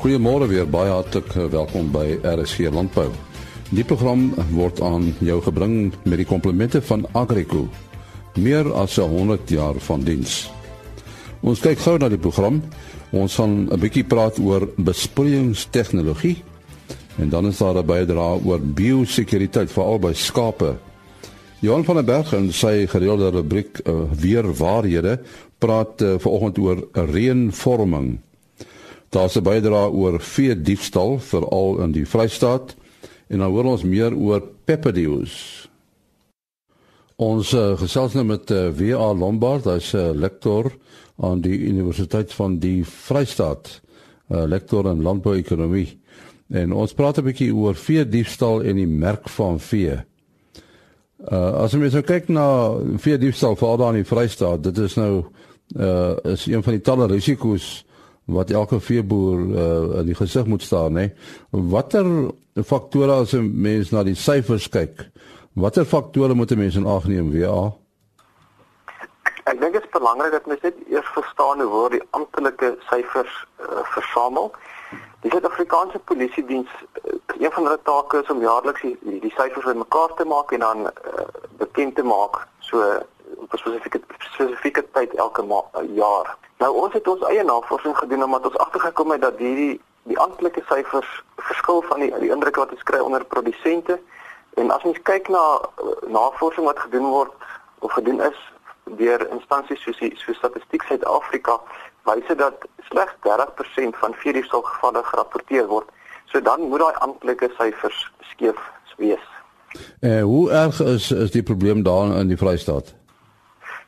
Goeiemôre weer, baie hartlik eh, welkom by RSG Landbou. Die program word aan jou gebring met die komplimente van Agrico. Meer as 100 jaar van diens. Ons kyk gou na die program. Ons gaan 'n bietjie praat oor besproeiingstegnologie en dan is daar 'n bydrae oor biosekuriteit veral by skape. Johan van der Berg en sy gereelde rubriek uh, weer waarhede praat uh, vanoggend oor reënvorming. Daar's 'n bydrae oor vee diefstal veral in die Vrystaat en dan hoor ons meer oor pepperdews. Ons uh, gesels nou met uh, eh, WA Lombard, hy's 'n uh, lektor aan die Universiteit van die Vrystaat, 'n uh, lektor in landbouekonomie. En ons praat 'n bietjie oor vee diefstal en die merk van vee. Uh as jy nou kyk na vee diefstal veral daar in die Vrystaat, dit is nou uh is een van die talle risiko's wat elke veeboer uh, in die gesig moet staan nê. Watter faktore as 'n mens na die syfers kyk? Watter faktore moet 'n mens in ag neem weer? Ek dink dit is belangrik dat mens net eers verstaan hoe word die amptelike syfers uh, versamel. Die Suid-Afrikaanse Polisie Diens uh, een van hulle take is om jaarliks die, die syfers bymekaar te maak en dan uh, bekend te maak so op 'n spesifieke spesifieke tyd elke ma jaar. Nou ons het ons eie navorsing gedoen omdat ons agtergekom het dat hierdie die amptelike syfers verskil van die die indrukke wat ons kry onder produsente. En as ons kyk na uh, navorsing wat gedoen word of gedoen is deur instansies soos die so Statistiek Suid-Afrika, wys dit dat slegs 30% van veediefstal gevalle gerapporteer word. So dan moet daai amptelike syfers skeef wees. En uh, hoe erg is is die probleem daar in die Vrystaat?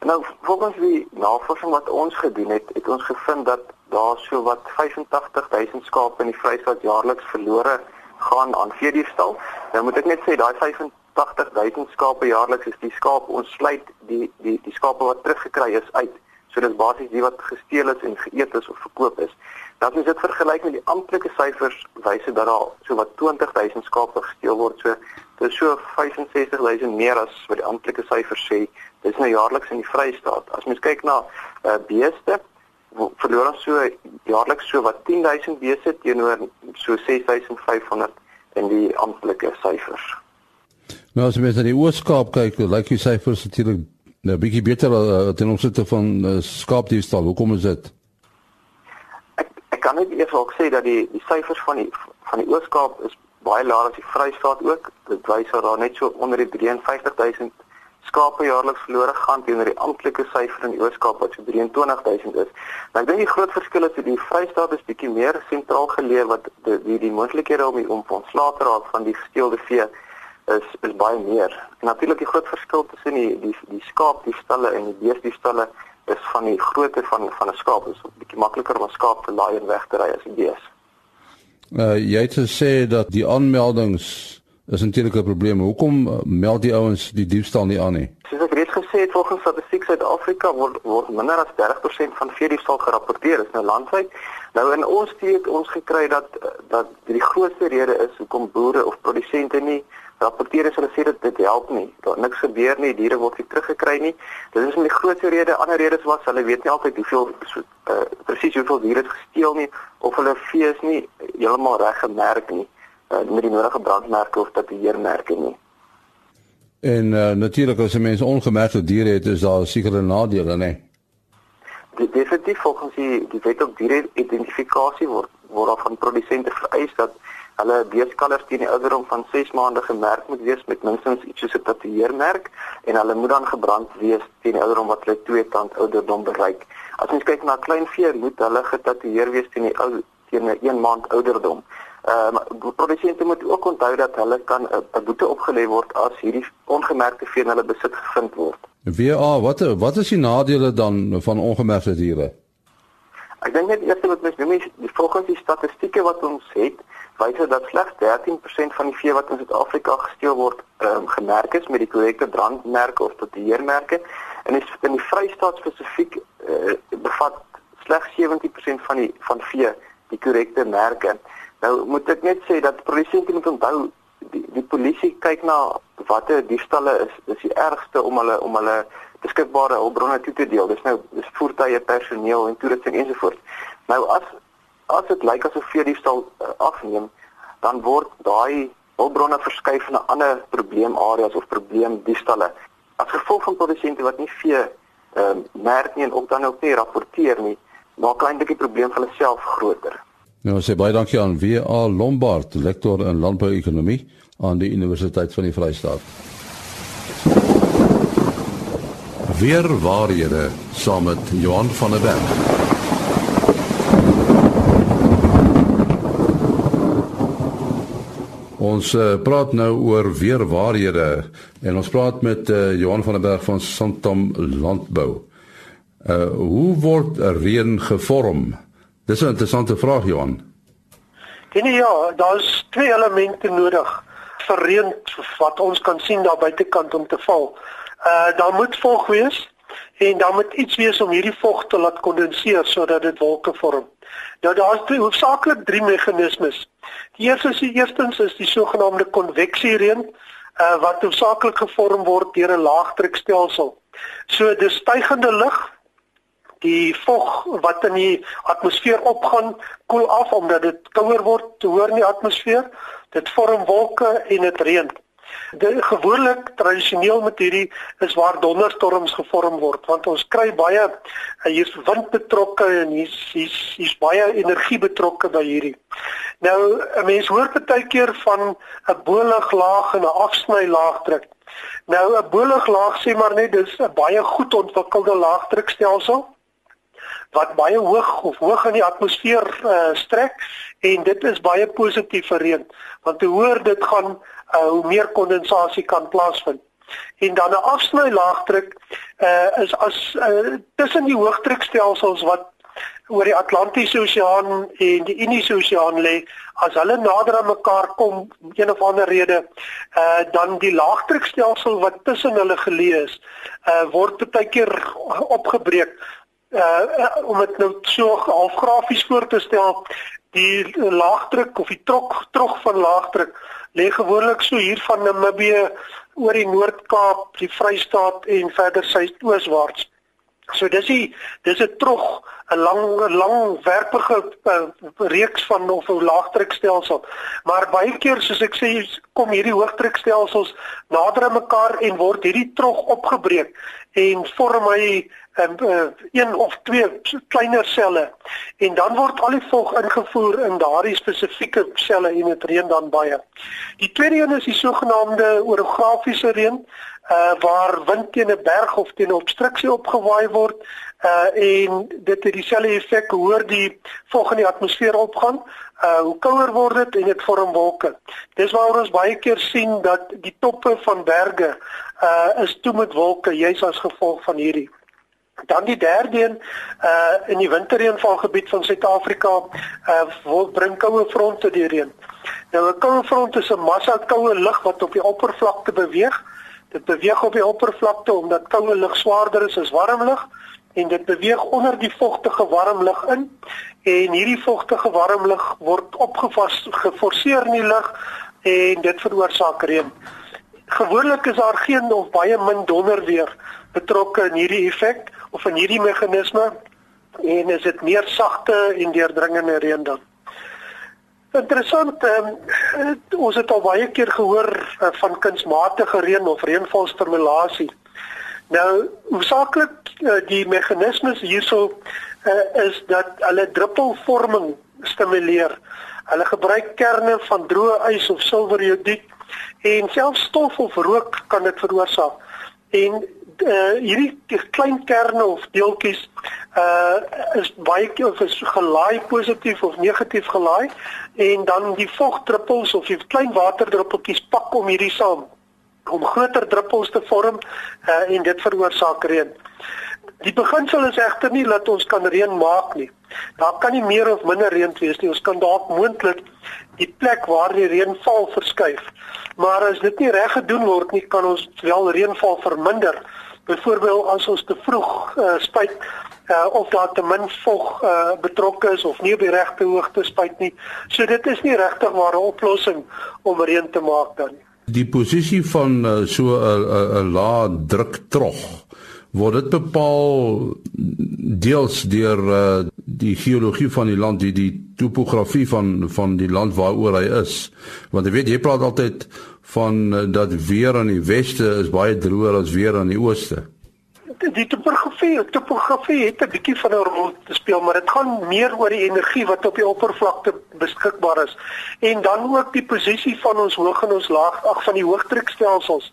Nou volgens die navorsing wat ons gedoen het, het ons gevind dat daar so wat 85000 skape in die Vrystaat jaarliks verlore gaan aan veediefstal. Nou moet ek net sê daai 85000 skape jaarliks is die skaap ons sluit die die die skape wat teruggekry is uit. So dis basies die wat gesteel is en geëet is of verkoop is. Dat is dit vergelyk met die amptelike syfers wys dit dat daar so wat 20000 skape gesteel word. So dis so 65000 meer as wat die amptelike syfers sê Dis nou jaarliks in die Vrystaat. As mens kyk na uh, beeste, verloor ons so jaarliks so wat 10000 beeste teenoor so 6500 in die amptelike syfers. Nou as mens na die Oos-Kaap kyk, lyk die syfers natuurlik nou bietjie beter uh, ten opsigte van uh, skaapdiefstal. Hoekom is dit? Ek ek kan net eers ook sê dat die die syfers van die van die Oos-Kaap is baie laer as die Vrystaat ook. Dit wys dat daar net so onder die 53000 skape jaarliks verlore gaan teenoor die amptelike syfer in Oos-Kaap wat so 23000 is. Nou ek dink die groot verskil is dat die Vrystaat is bietjie meer sentraal geleë wat die die, die moontlikhede om die om ontslae te raak van die gesteelde vee is is baie meer. En natuurlik die groot verskil tussen die die die skaap die stalle en die beeste die stalle is van die grootte van van 'n skaap. Dit is bietjie makliker om 'n skaap te laai en weg te ry as 'n bees. Uh jy het gesê dat die aanmeldings is natuurlik 'n probleem. Hoekom uh, meld die ouens die diefstal nie aan nie? Soos ek reeds gesê het, volgens Statistiek Suid-Afrika word word minder as 30% van veediefstal gerapporteer. Dit is nou landwyd. Nou in ons steek ons gekry dat dat die grootste rede is hoekom boere of produsente nie rapporteer as hulle sê dat dit help nie. Daar niks gebeur nie, diere word nie teruggekry nie. Dit is 'n grootste rede. Ander redes was hulle weet nie altyd hoeveel uh, presies hoeveel diere gesteel nie of hulle vee is nie heeltemal reg gemerk nie uh, met die nodige brandmerke of tatoeëermerke nie. En uh, natuurlik as 'n mens ongemerkte diere het, is daar sekere nadele, né? Die definitief volgens die die wet op diere identifikasie word word daar van produsente vereis dat hulle beeskalvers teen die ouderdom van 6 maande gemerk moet wees met minstens iets soos 'n tatoeëermerk en hulle moet dan gebrand wees teen die ouderdom wat hulle 2 tand ouderdom bereik. As ons kyk na kleinvee, moet hulle getatoeëer wees teen die ou teen 'n 1 maand ouderdom. Ehm uh, produsente moet ook onthou dat hulle kan 'n boete opgelê word as hierdie ongemerkte vee in hulle besit gevind word. WA, wat wat is die nadele dan van ongemerkte diere? Ek dink net eers wat mens noem is die volgens die statistieke wat ons het, wys dat slegs 13% van die vee wat in Suid-Afrika gesteel word, um, gemerk is met die korrekte brandmerke of tatoeëermerke en is in die Vrystaat spesifiek uh, bevat slegs 70% van die van vee die korrekte merke. Nou moet ek net sê dat produsente moet onthou die die polisie kyk na watter diefstalle is is die ergste om hulle om hulle beskikbare hulpbronne toe te deel. Dis nou dis voertuie, personeel en toerusting ensovoorts. Nou as as dit lyk asof veediefstal uh, afneem, dan word daai hulpbronne verskuif na ander probleemareas of probleemdiefstalle. As gevolg van produsente wat nie vee ehm uh, merk nie en ook dan ook nie rapporteer nie, maak eintlik die probleem vir hulle self groter. Nou sê baie dankie aan W.A. Lombard, lektor in landbouekonomie aan die Universiteit van die Vrystaat. Weer waarhede saam met Johan van der Berg. Ons uh, praat nou oor weer waarhede en ons praat met uh, Johan van der Berg van Santam Landbou. Uh hoe word reën gevorm? Dis 'n interessante vraag Johan. Dit ja, daar's twee elemente nodig vir reën wat ons kan sien daar buitekant om te val. Uh daar moet vog wees en dan moet iets wees om hierdie vog te laat kondenseer sodat dit wolke vorm. Nou daar's twee hoofsaaklik drie meganismes. Die eerste is die eerstens is die sogenaamde konveksiereën uh, wat hoofsaaklik gevorm word deur 'n laagdrukstelsel. So dis stygende lug die vog wat in die atmosfeer opgaan koel af omdat dit kouer word te hoor in die atmosfeer dit vorm wolke en dit reën Die gewoonlik tradisioneel met hierdie is waar donderstorms gevorm word want ons kry baie eh, hier's wind betrokke en hier's hier's hier's baie energie betrokke by hierdie. Nou 'n mens hoor baie keer van 'n boliglaag en 'n afsny laagdruk. Nou 'n boliglaag sê maar net dis 'n baie goed ontwikkelde laagdrukstelsel wat baie hoog of hoog in die atmosfeer uh, strek en dit is baie positief vir reën want hoe hoër dit gaan uh, hoe meer kondensasie kan plaasvind. En dan 'n afsny laagdruk uh, is as uh, tussen die hoëdrukstelsels wat oor die Atlantiese Oseaan en die Indiese Oseaan lê, as hulle nader aan mekaar kom een of ander rede, uh dan die laagdrukstelsel wat tussen hulle geleë is, uh word baie keer opgebreek. Uh om dit nou so half grafies voor te stel, die laagdruk of die trok trog van laagdruk lê gewoonlik so hier van Namibië oor die Noord-Kaap, die Vrystaat en verder suidooswaarts. So dis die dis 'n trog, 'n lang lang werpige uh, reeks van of 'n laagdrukstelsel. Maar baie keer soos ek sê, kom hierdie hoëdrukstelsels nader aan mekaar en word hierdie trog opgebreek en vorm hy en uh, een of twee kleiner selle en dan word al die vog ingevoer in daardie spesifieke selle en dit reën dan baie. Die tweede een is die sogenaamde orografiese reën uh waar wind teen 'n berg of teen 'n obstruksie opgewaai word uh en dit het dieselfde effek hoor die vog in die atmosfeer opgaan. Uh hoe kouer word dit en dit vorm wolke. Dis waar ons baie keer sien dat die toppe van berge uh is toe met wolke juis as gevolg van hierdie Dan die derde een uh in die winterreënvalgebied van Suid-Afrika uh bring koue fronte deurheen. Nou 'n koue front is 'n massa koue lug wat op die oppervlakte beweeg. Dit beweeg op die oppervlakte omdat koue lug swaarder is as warm lug en dit beweeg onder die vogtige warm lug in en hierdie vogtige warm lug word opgevas geforseer in die lug en dit veroorsaak reën. Gewoonlik is daar geen of baie min donder weer betrokke in hierdie effek of in hierdie meganisme en is dit meer sagte en deurdringende reën dan. Interessant, um, ons het al baie keer gehoor uh, van kunsmatige reën of reënvalstimulasie. Nou, hoofsaaklik uh, die meganismes hierso uh, is dat hulle druppelvorming stimuleer. Hulle gebruik kerne van droë ys of silverjodied en selfs stof of rook kan dit veroorsaak. En uh, hierdie klein kerne of deeltjies uh is baie keer is gelaai positief of negatief gelaai en dan die vogdruppels of die klein waterdruppeltjies pak om hierdie saam om groter druppels te vorm uh, en dit veroorsaak reën. Die beginsel is egter nie dat ons kan reën maak nie. Daar kan nie meer of minder reën wees nie. Ons kan dalk moontlik die plek waar die reën val verskuif. Maar as dit nie reg gedoen word nie, kan ons wel reënval verminder byvoorbeeld as ons te vroeg uh, spuit uh, of daar te min vog uh, betrokke is of nie op die regte hoogte spuit nie. So dit is nie regtig maar 'n oplossing om reën te maak dan nie. Die posisie van uh, so 'n 'n lae druk trog word dit bepaal deels deur uh, die geologie van die land die die topografie van van die land waaroor hy is. Want jy weet jy praat altyd van uh, dat weer aan die weste is baie droër as weer aan die ooste die topografie, topografie het 'n bietjie van 'n rol te speel, maar dit gaan meer oor die energie wat op die oppervlakte beskikbaar is en dan ook die posisie van ons hoog en ons laag, ag van die hoëdrukstelsels.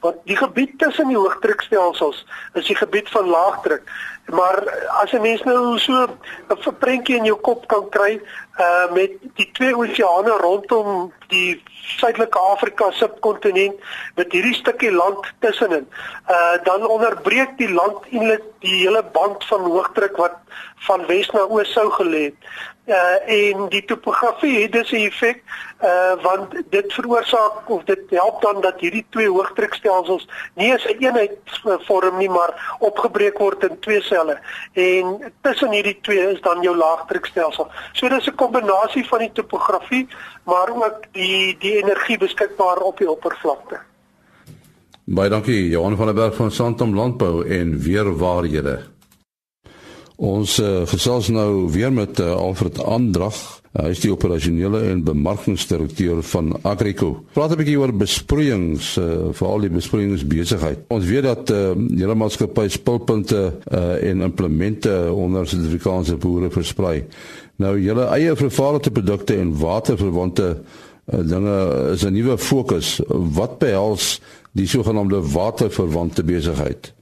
Want die gebied tussen die hoëdrukstelsels is die gebied van laagdruk. Maar as 'n mens nou so 'n prentjie in jou kop kan kry, uh met die twee oseane rondom die suidelike Afrika subkontinent met hierdie stukkie land tussenin. Uh dan onderbreek die land eintlik die hele band van hoogdruk wat van wes na oos sou gelê het uh en die topografie het dus 'n effek uh want dit veroorsaak of dit help dan dat hierdie twee hoëdrukstelsels nie as 'n een eenheid vorm nie maar opgebreek word in twee selle en tussen hierdie twee is dan jou laagdrukstelsel. So dis 'n kombinasie van die topografie maar ook die die energie beskikbaar op die oppervlakte. Baie dankie Johan van der Berg van Santam Landbou en weer waarhede. Ons uh, gesels nou weer met uh, Alfred Andrag. Uh, hy is die operasionele en bemarkingsdirekteur van Agrico. Praat 'n bietjie oor besproeiings, uh, veral die besproeiingsbesigheid. Ons weet dat uh, hele maatskappy spulpunte uh, en implemente onder Suid-Afrikaanse boere versprei. Nou julle eie vervaardigde produkte en waterverwante uh, dinge is 'n nuwe fokus. Wat behels die sogenaamde waterverwante besigheid?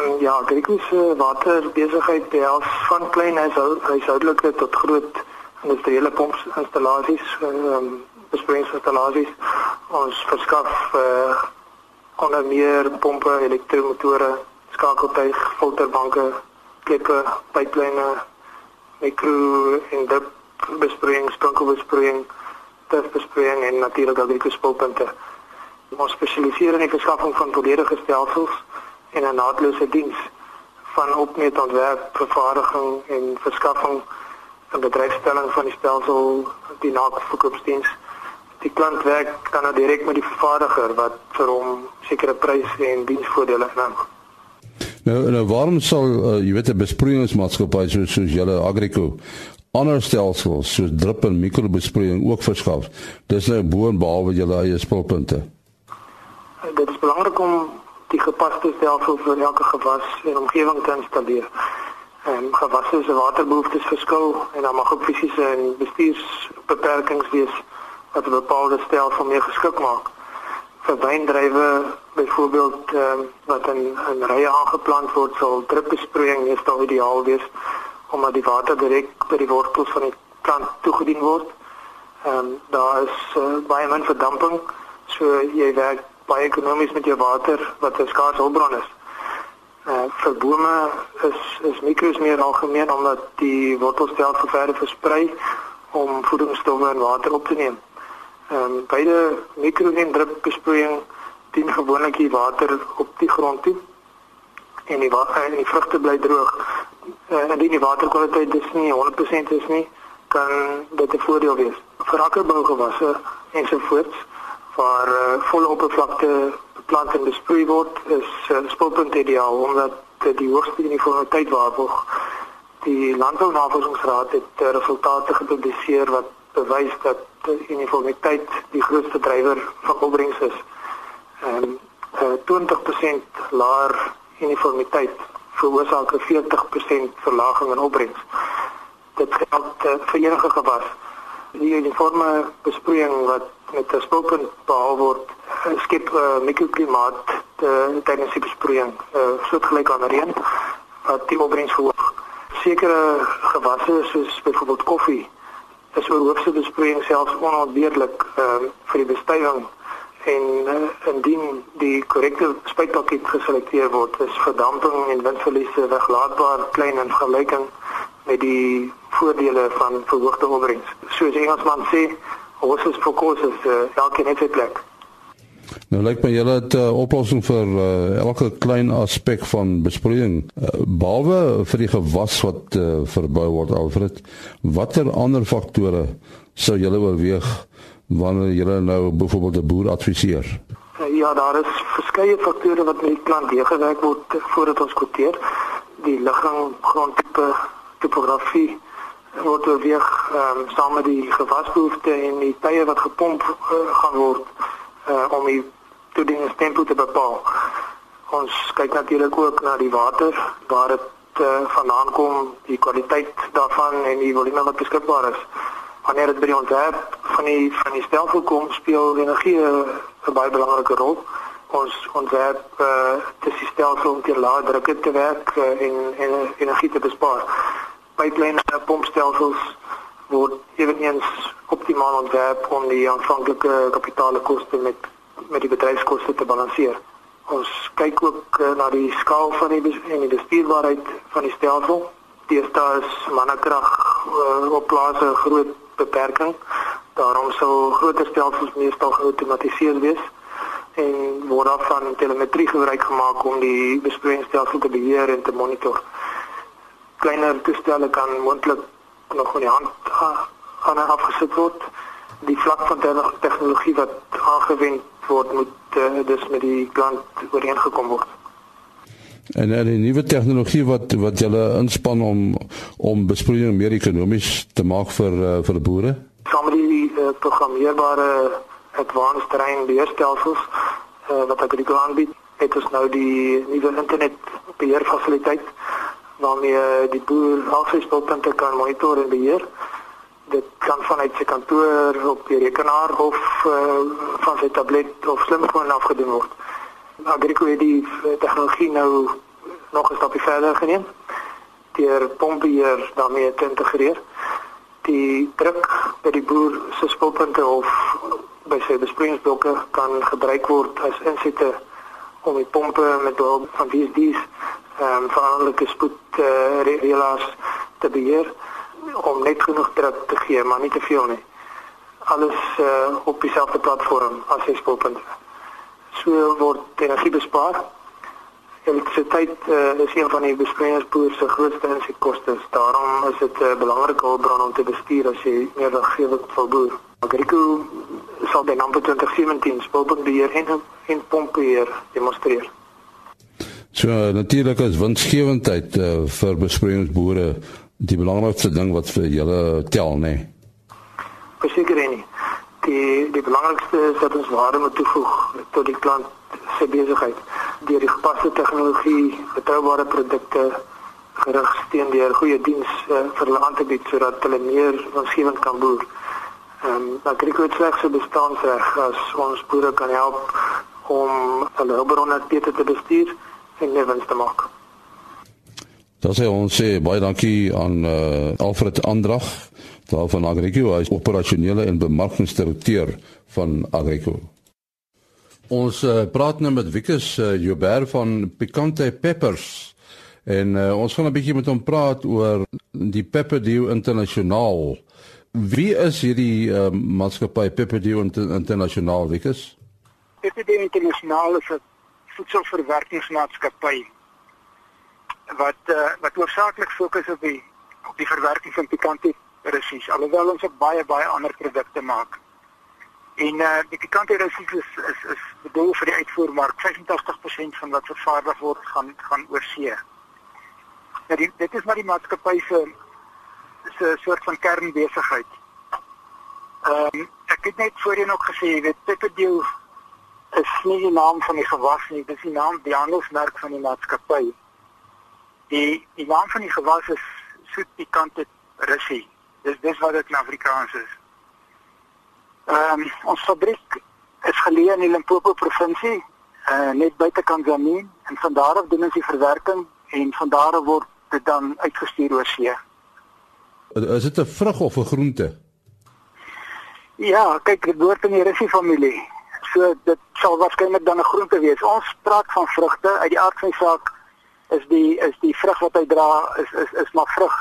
Ja, agrikulture waterbesigheid behels van klein huishoudelike tot groot industriële pompinstallasies, ehm um, besproeiingsinstallasies. Ons verskaf uh, onder meer pompe, elektromotore, skakeltuig, filterbanke, klippe, pyplyne, mikro en dip besproeiing, sprinkelbesproeiing, tufbesproeiing en natuurlik agrikulture spulpunte. Ons spesialiseer in die verskaffing van volledige stelsels en 'n naatlose diens van opmeet ontwerp, vervaardiging en verskaffing en bedryfstelling van die stelsel die nakoopdiens. Die klant werk dan nou direk met die vervaardiger wat vir hom sekere pryse en diensvoordele inhou. Nou, nou waarom sal uh, jy weet 'n besproeiingsmaatskappy soos soos julle Agrico ander stelsels soos drip en mikrobesproeiing ook verskaf? Dis nou bo en behalwe julle eie spulpunte. Dit is belangrik om die gepaste stelsel vir elke gewas en omgewing te installeer. En gewasse se waterbehoeftes verskil en dan mag ook fisiese en bestuursbeperkings wees wat 'n bepaalde stelsel meer geskik maak. Vir wyndrywe byvoorbeeld um, wat in 'n rye aangeplant word, sal drupbesproeiing meestal ideaal wees omdat die water direk by die wortels van die plant toegedien word. Ehm um, daar is uh, baie min verdamping, so jy werk baie ekonomies met jou water wat 'n skaars hulpbron is. Uh vir bome is is mikros meer algemeen omdat die wortelstelsel verder versprei om voedingsstowwe en water op te neem. Ehm um, beide mikro en drip besproeiing dien gewoonlik die water op die grond toe en die water en die vrugte bly droog. Uh, en die waterkwaliteit dis nie 100% is nie, kan dit 'n voordeel wees. Vir akkerbougewasse ensovoorts waar uh, volle oppervlakte beplant en besproei word is uh, spulpunt ideaal omdat uh, die hoogste uniformiteit waarborg. Die Landbounavorsingsraad het uh, resultate gepubliseer wat bewys dat uh, uniformiteit die grootste drywer van opbrengs is. En uh, 20% laer uniformiteit veroorsaak 'n 40% verlaging in opbrengs. Dit geld uh, vir enige gewas. Die uniforme besproeiing wat met 'n spulpunt behaal word skep 'n uh, mikroklimaat te tydens die besproeiing uh, soortgelyk aan reën wat die opbrengs verhoog. Sekere gewasse soos byvoorbeeld koffie is oor hoofse besproeiing selfs onontbeerlik uh, vir die bestuiving en uh, indien die korrekte spuitpakket geselekteer word is verdamping en windverliese weglaatbaar klein in vergelyking met die voordele van verhoogde opbrengs. Soos Engelsman sê, horses for courses uh, elke net sy plek. Nou lyk my julle het 'n uh, oplossing vir uh, elke klein aspek van besproeiing. Uh, behalwe vir die gewas wat uh, verbou word Alfred, watter ander faktore sou julle oorweeg wanneer julle nou byvoorbeeld 'n boer adviseer? Ja, daar is verskeie faktore wat met die plant deurgewerk word voordat ons kwoteer. Die ligging, grondtipe, topografie, word oorweeg um, saam met die gewasbehoefte en die tye wat gepomp uh, gaan word uh, om die toedieningstempo te bepaal. Ons kyk natuurlik ook na die water waar dit uh, vandaan kom, die kwaliteit daarvan en die volume wat beskikbaar is. Wanneer dit by die ontwerp van die van die stelsel kom, speel energie 'n baie belangrike rol. Ons ontwerp uh, die stelsel om te lae drukke te werk uh, en en energie te bespaar pipeline pompstelsels word eweneens optimaal ontwerp om die aanvanklike kapitaalkoste met met die bedryfskoste te balanseer. Ons kyk ook uh, na die skaal van die en die bestuurbaarheid van die stelsel. Deesdae is mannekrag uh, op plase 'n groot beperking. Daarom sou groter stelsels meestal geautomatiseer wees en word daar van telemetrie gebruik gemaak om die besproeiingsstelsel te beheer en te monitor kleiner toestelle kan moontlik nog in die hand aan afgesit word. Die vlak van tegnologie wat aangewend word moet uh, dus met die klant ooreengekom word. En en die nuwe tegnologie wat wat julle inspann om om besproeiing meer ekonomies te maak vir uh, vir boere? Saam met die uh, programmeerbare advanced terrain beheerstelsels uh, wat ek die aanbied, het ons nou die nuwe internet beheerfasiliteit waarmee die boer al sy spulpunte kan monitor en beheer. Dit kan vanuit sy kantoor op die rekenaar of uh, van sy tablet of slimfoon afgedoen word. Agrico het die tegnologie nou nog 'n stapie verder geneem deur pompbeheer daarmee te integreer. Die druk by die boer se spulpunte of by sy besproeiingsblokke kan gebruik word as insette om die pompe met behulp van VSD's ehm um, veranderlike spoed uh, reëlaars te beheer om net genoeg druk te gee, maar nie te veel nie. Alles uh, op dieselfde platform as die spoelpunte. So word energie bespaar. Elektrisiteit uh, is een van die besproeiingsboere se grootste insetkoste. Daarom is dit 'n uh, belangrike hulpbron om te bestuur as jy meer winsgewend wil boer. Agrico sal by nummer 2017 spoelpuntbeheer en en pompbeheer demonstreer. So natuurlik is winsgewendheid uh, vir besproeiingsboere die belangrikste ding wat vir julle tel, nê. Nee. Verseker nie. Die die belangrikste is dat ons waarde moet toevoeg tot die klant se besigheid deur die gepaste tegnologie, betroubare produkte gerig steun deur goeie diens uh, vir hulle aan te bied sodat hulle meer winsgewend kan boer. Ehm um, dat kry ek slegs se bestaansreg as ons boere kan help om hulle hulpbronne beter te bestuur en lewens te maak. Dan sê ons sê baie dankie aan uh, Alfred Andrag daar van Agrico, hy is operasionele en bemarkingsdirekteur van Agrico. Ons uh, praat nou met Wikus uh, Joubert van Picante Peppers en uh, ons gaan 'n bietjie met hom praat oor die Pepperdew Internasionaal. Wie is hierdie uh, maatskappy Pepperdew Internasionaal, Wikus? Pepperdew Internasionaal is 'n voedselverwerkingsmaatskappy wat uh, wat hoofsaaklik fokus op die op die verwerking van pikante russies alhoewel ons ook baie baie ander produkte maak. En uh, die pikante russies is is is bedoel vir die uitvoermark. 85% van wat vervaardig word gaan gaan oorsee. Ja, die, dit is maar die maatskappy se se soort van kernbesigheid. Ehm um, ek het net voorheen ook gesê, jy weet, Pepperdew is nie die naam van die gewas nie, dis die naam die handelsmerk van die maatskappy. Die die naam van die gewas is soet pikante russie. Dis dis wat dit in Afrikaans is. Ehm um, ons fabriek is geleë in die Limpopo provinsie, uh, net buite Kanzani en van daar af doen ons die verwerking en van daar af word dit dan uitgestuur oor see. Is dit 'n vrug of 'n groente? Ja, kyk, dit behoort in die russie familie. So dit sal waarskynlik dan 'n groente wees. Ons praat van vrugte uit die aard van die saak is die is die vrug wat hy dra is is is maar vrug.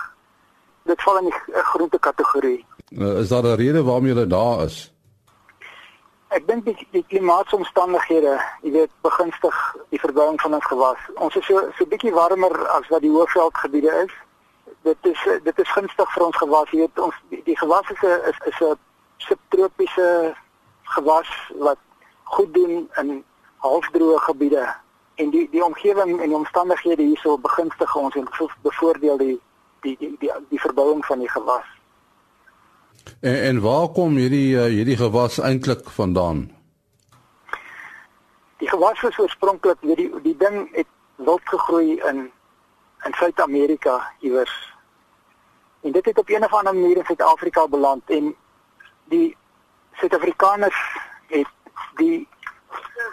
Dit val in die groente kategorie. Uh, is daar 'n rede waarom jy daar is? Ek dink die, die klimaatsomstandighede, jy weet, begunstig die verbouing van ons gewas. Ons is so so bietjie warmer as wat die hoëveldgebiede is. Dit is dit is gunstig vir ons gewas. Jy weet, ons die, die gewas is 'n is, is 'n subtropiese gewas wat goed doen in halfdroë gebiede en die die omgewing en die omstandighede hierso begunstig ons en bevoordeel die die die die, die verbouing van die gewas. En en waar kom hierdie uh, hierdie gewas eintlik vandaan? Die gewas is oorspronklik weet die die ding het wild gegroei in in Suid-Amerika iewers. En dit het op een of ander manier in Suid-Afrika beland en die Suid-Afrikaners het die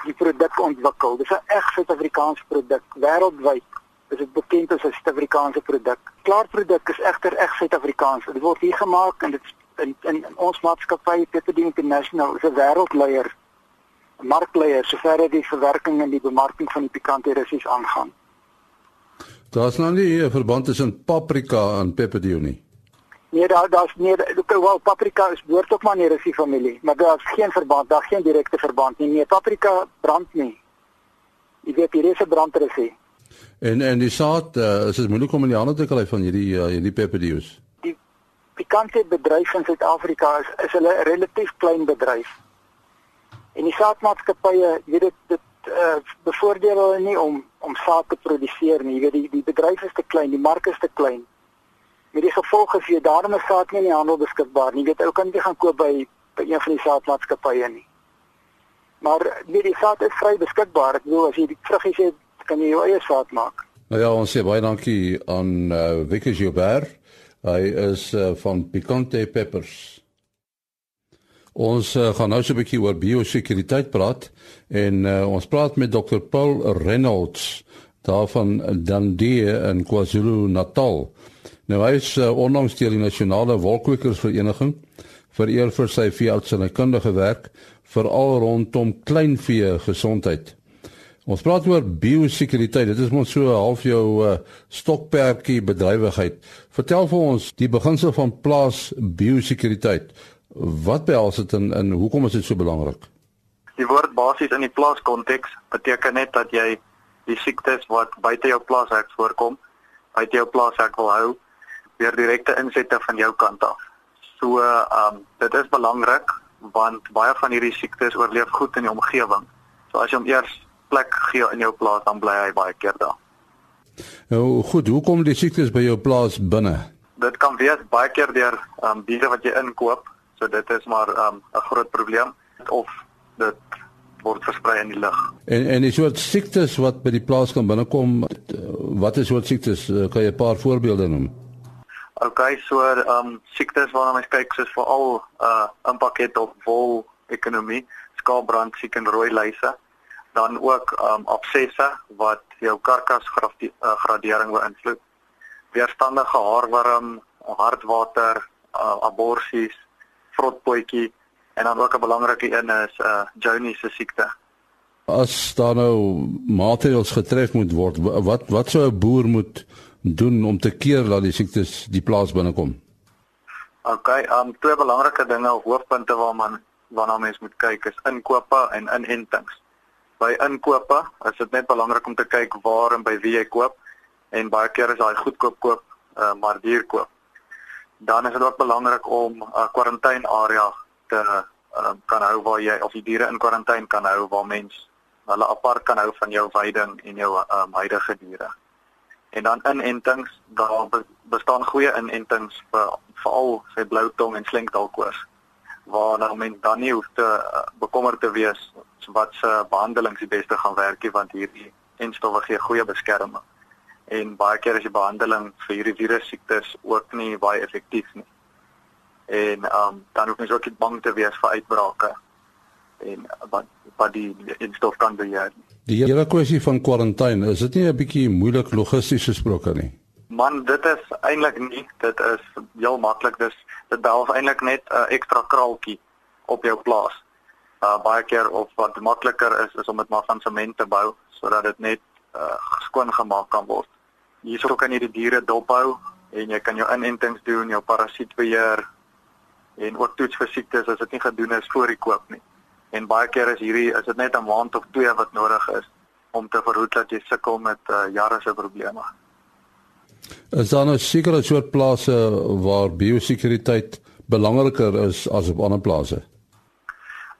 die produk ontwikkel. Dis 'n reg Suid-Afrikaanse produk wêreldwyd. Dit is bekend as 'n Suid-Afrikaanse produk. Klaarproduk is egter reg Suid-Afrikaans. Dit word hier gemaak en dit in in, in ons maatskappy Peterdi International is 'n wêreldleier, 'n markleier sover dit die verwerking en die bemarking van die pikante russies aangaan. Daar's nou nie 'n verband tussen paprika en peperdew nie. Nee, daar daar's nee, wel paprika is behoort ook maar nie russie familie, maar daar's geen verband, daar's geen direkte verband nie. Nee, paprika brand nie. Jy weet hier is 'n brandrussie. En en die saad, uh, is dit moeilik om in die hande te kry van hierdie uh, hierdie peperdews? Die pikante bedryf in Suid-Afrika is is hulle 'n relatief klein bedryf. En die saadmaatskappye, jy weet dit dit uh, bevoordeel hulle nie om om saad te produseer nie. Jy weet die die bedryf is te klein, die mark is te klein met die gevolg as jy daarom 'n saad nie in die handel beskikbaar nie. Jy weet ou kan jy gaan koop by by een van die saadmaatskappye nie. Maar nee, die saad is vry beskikbaar. Ek bedoel as jy die vruggies het, kan jy jou eie saad maak. Nou ja, ons sê baie dankie aan uh, Vicky Gilbert. Hy is uh, van Picante Peppers. Ons uh, gaan nou so 'n bietjie oor biosekuriteit praat en uh, ons praat met Dr Paul Reynolds daarvan Dundee in KwaZulu-Natal. Nou hy is uh, onlangs deur die nasionale wolkwekersvereniging vereer vir sy veeartsenykundige werk veral rondom kleinvee gesondheid. Ons praat oor biosekuriteit. Dit is mos so half jou uh, stokperdjie bedrywigheid. Vertel vir ons die beginsel van plaas biosekuriteit. Wat behels dit en, en hoekom is dit so belangrik? Die woord basies in die plaaskonteks beteken net dat jy die siektes wat buite jou plaashek voorkom, buite jou plaashek wil hou weer direkte insette van jou kant af. So ehm um, dit is belangrik want baie van hierdie siektes oorleef goed in die omgewing. So as jy hom eers plek gee in jou plaas dan bly hy baie keer daar. Nou goed, hoe kom die siektes by jou plaas binne? Dit kan wees baie keer deur ehm um, diere wat jy inkoop. So dit is maar ehm um, 'n groot probleem of dit word versprei in die lug. En en die soort siektes wat by die plaas kan binnekom, wat is soort siektes? Kan jy 'n paar voorbeelde noem? Okay, so ehm um, siektes waarna mens kyk soos veral uh impak het op wol ekonomie, skaapbrand, siek en rooi luise, dan ook ehm um, absesse wat jou karkas uh, gradering beïnvloed. Weerstandige haarworm, hartwater, uh, aborsies, vrotpotjie en dan ook 'n belangrike een is uh Johnny se siekte. As daar nou maatreëls getref moet word, wat wat sou 'n boer moet doen om te keer dat die siektes die plaas binnekom? OK, um twee belangrike dinge of hoofpunte waarna waarna mens moet kyk is inkope en inentings. By inkope is dit net belangrik om te kyk waar en by wie jy koop en baie keer is daai goedkoop koop uh, maar duur koop. Dan is dit ook belangrik om 'n uh, kwarantainarea te uh, kan hou waar jy of die diere in kwarantyne kan hou waar mens hulle apart kan hou van jou veiding en jou um, huidige diere en dan inentings daar bestaan goeie inentings vir veral sy blou tong en slinkdalkoors waar nou men dan nie hoef te uh, bekommerd te wees wat se behandelings die beste gaan werk nie want hierdie enstowwe gee goeie beskerming. En baie keer is die behandeling vir hierdie virus siektes ook nie baie effektief nie. En um, dan hoef mens ook nie bang te wees vir uitbrake en wat wat die enstof kan beheer nie Die hele kwessie van kwarantyne, is dit nie 'n bietjie moeilik logisties gesproke nie? Man, dit is eintlik nie, dit is heel maklik. Dis dit behels eintlik net 'n uh, ekstra kraaltjie op jou plaas. Uh baie keer of wat makliker is is om dit maar van sement te bou sodat dit net uh skoon gemaak kan word. Hierso kan jy die diere dophou en jy kan jou inentings doen, jou parasietbeheer en ook toets vir siektes as dit nie gedoen is voor die koop nie en baie keer is hierdie is dit net 'n maand of twee wat nodig is om te verhoed dat jy sukkel met uh, jare se probleme. Is daar nou sekere soort plase waar biosekuriteit belangriker is as op ander plase?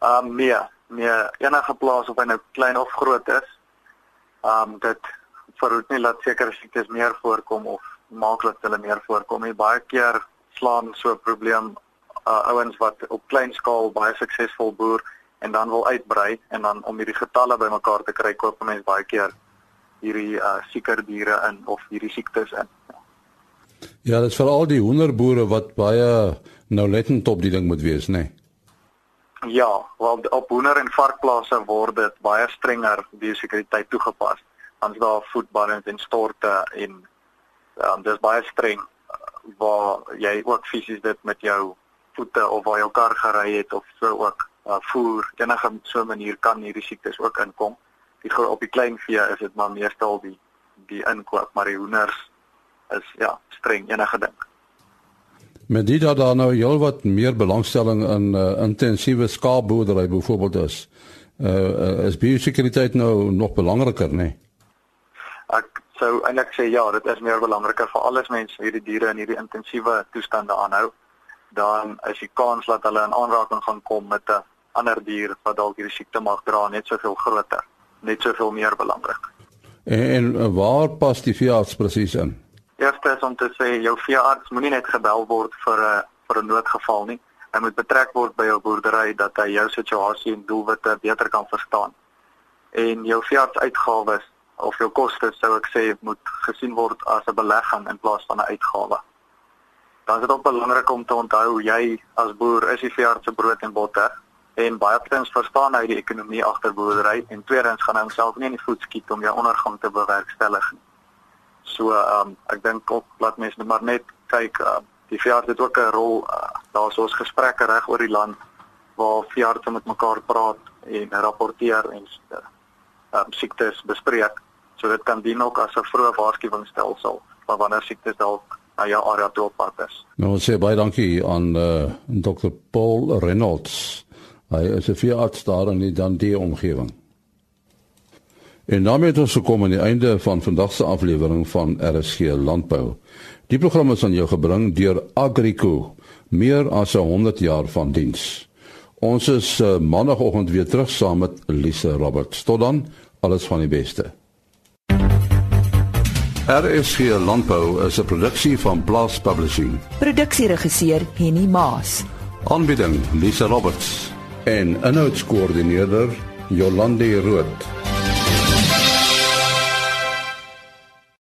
Um nee, nee, enige plaas of hy nou klein of groot is, um dit verhoed nie dat sekere siektes meer voorkom of maak dat hulle meer voorkom. En baie keer slaan so 'n probleem uh, ouens wat op klein skaal baie suksesvol boer en dan wil uitbrei en dan om hierdie getalle bymekaar te kry koop mense baie keer hierdie uh, sieker diere in of hierdie siektes in. Ja, dit is veral die hoenderboere wat baie nou lettend op die ding moet wees, né? Nee. Ja, wel op hoender en varkplase word dit baie strenger biosekuriteit toegepas. Ons daar voetballings en storte en um, dis baie streng uh, waar jy ook fisies dit met jou voete of waar jou kar gery het of so ook uh, voer enige so 'n manier kan hierdie siektes ook inkom. Die op die klein vee is dit maar meestal die die inkoop, maar die hoenders is ja, streng enige ding. Met dit dat daar nou heelwat meer belangstelling in uh, intensiewe skaapboerdery byvoorbeeld is. Uh, uh is biosekuriteit nou nog belangriker, nê? Nee? Ek sou eintlik sê ja, dit is meer belangriker vir alles mense hierdie diere in hierdie intensiewe toestande aanhou. Dan is die kans dat hulle in aanraking gaan kom met 'n ander dier wat dalk hierdie siekte mag dra net soveel groter, net soveel meer belangrik. En, en waar pas die veearts presies in? Eerste is om te sê jou veearts moenie net gebel word vir 'n vir 'n noodgeval nie. Hy moet betrek word by jou boerdery dat hy jou situasie en doelwitte beter kan verstaan. En jou veearts uitgawes of jou kostes sou ek sê moet gesien word as 'n belegging in plaas van 'n uitgawe. Dan is dit ook belangrik om te onthou jy as boer is die veearts se brood en botter en baie tens verstaan hy die ekonomie agter boerdery en tweedens gaan hy homself nie in die voet skiet om jou ondergang te bewerkstellig nie. So ehm um, ek dink ook laat mense maar net kyk uh, die veearts het ook 'n rol uh, daar's ons gesprekke reg oor die land waar veeartse met mekaar praat en rapporteer en uh, um, siektes bespreek. So dit kan dien ook as 'n vroeë waarskuwingsstelsel van wanneer siektes dalk na jou area toe op pad is. Nou sê baie dankie aan uh, Dr. Paul Reynolds. Hy is 'n veearts daar in die Dundee omgewing. En daarmee het ons gekom aan die einde van vandag se aflewering van RSG Landbou. Die program is aan jou gebring deur Agrico, meer as 100 jaar van diens. Ons is uh, maandagooggend weer terug saam met Lise Roberts. Tot dan, alles van die beste. RSG Landbou is 'n produksie van Blast Publishing. Produksieregisseur Henny Maas. Aanbieding Lise Roberts en 'n notas koördineerder Jolande Rooi.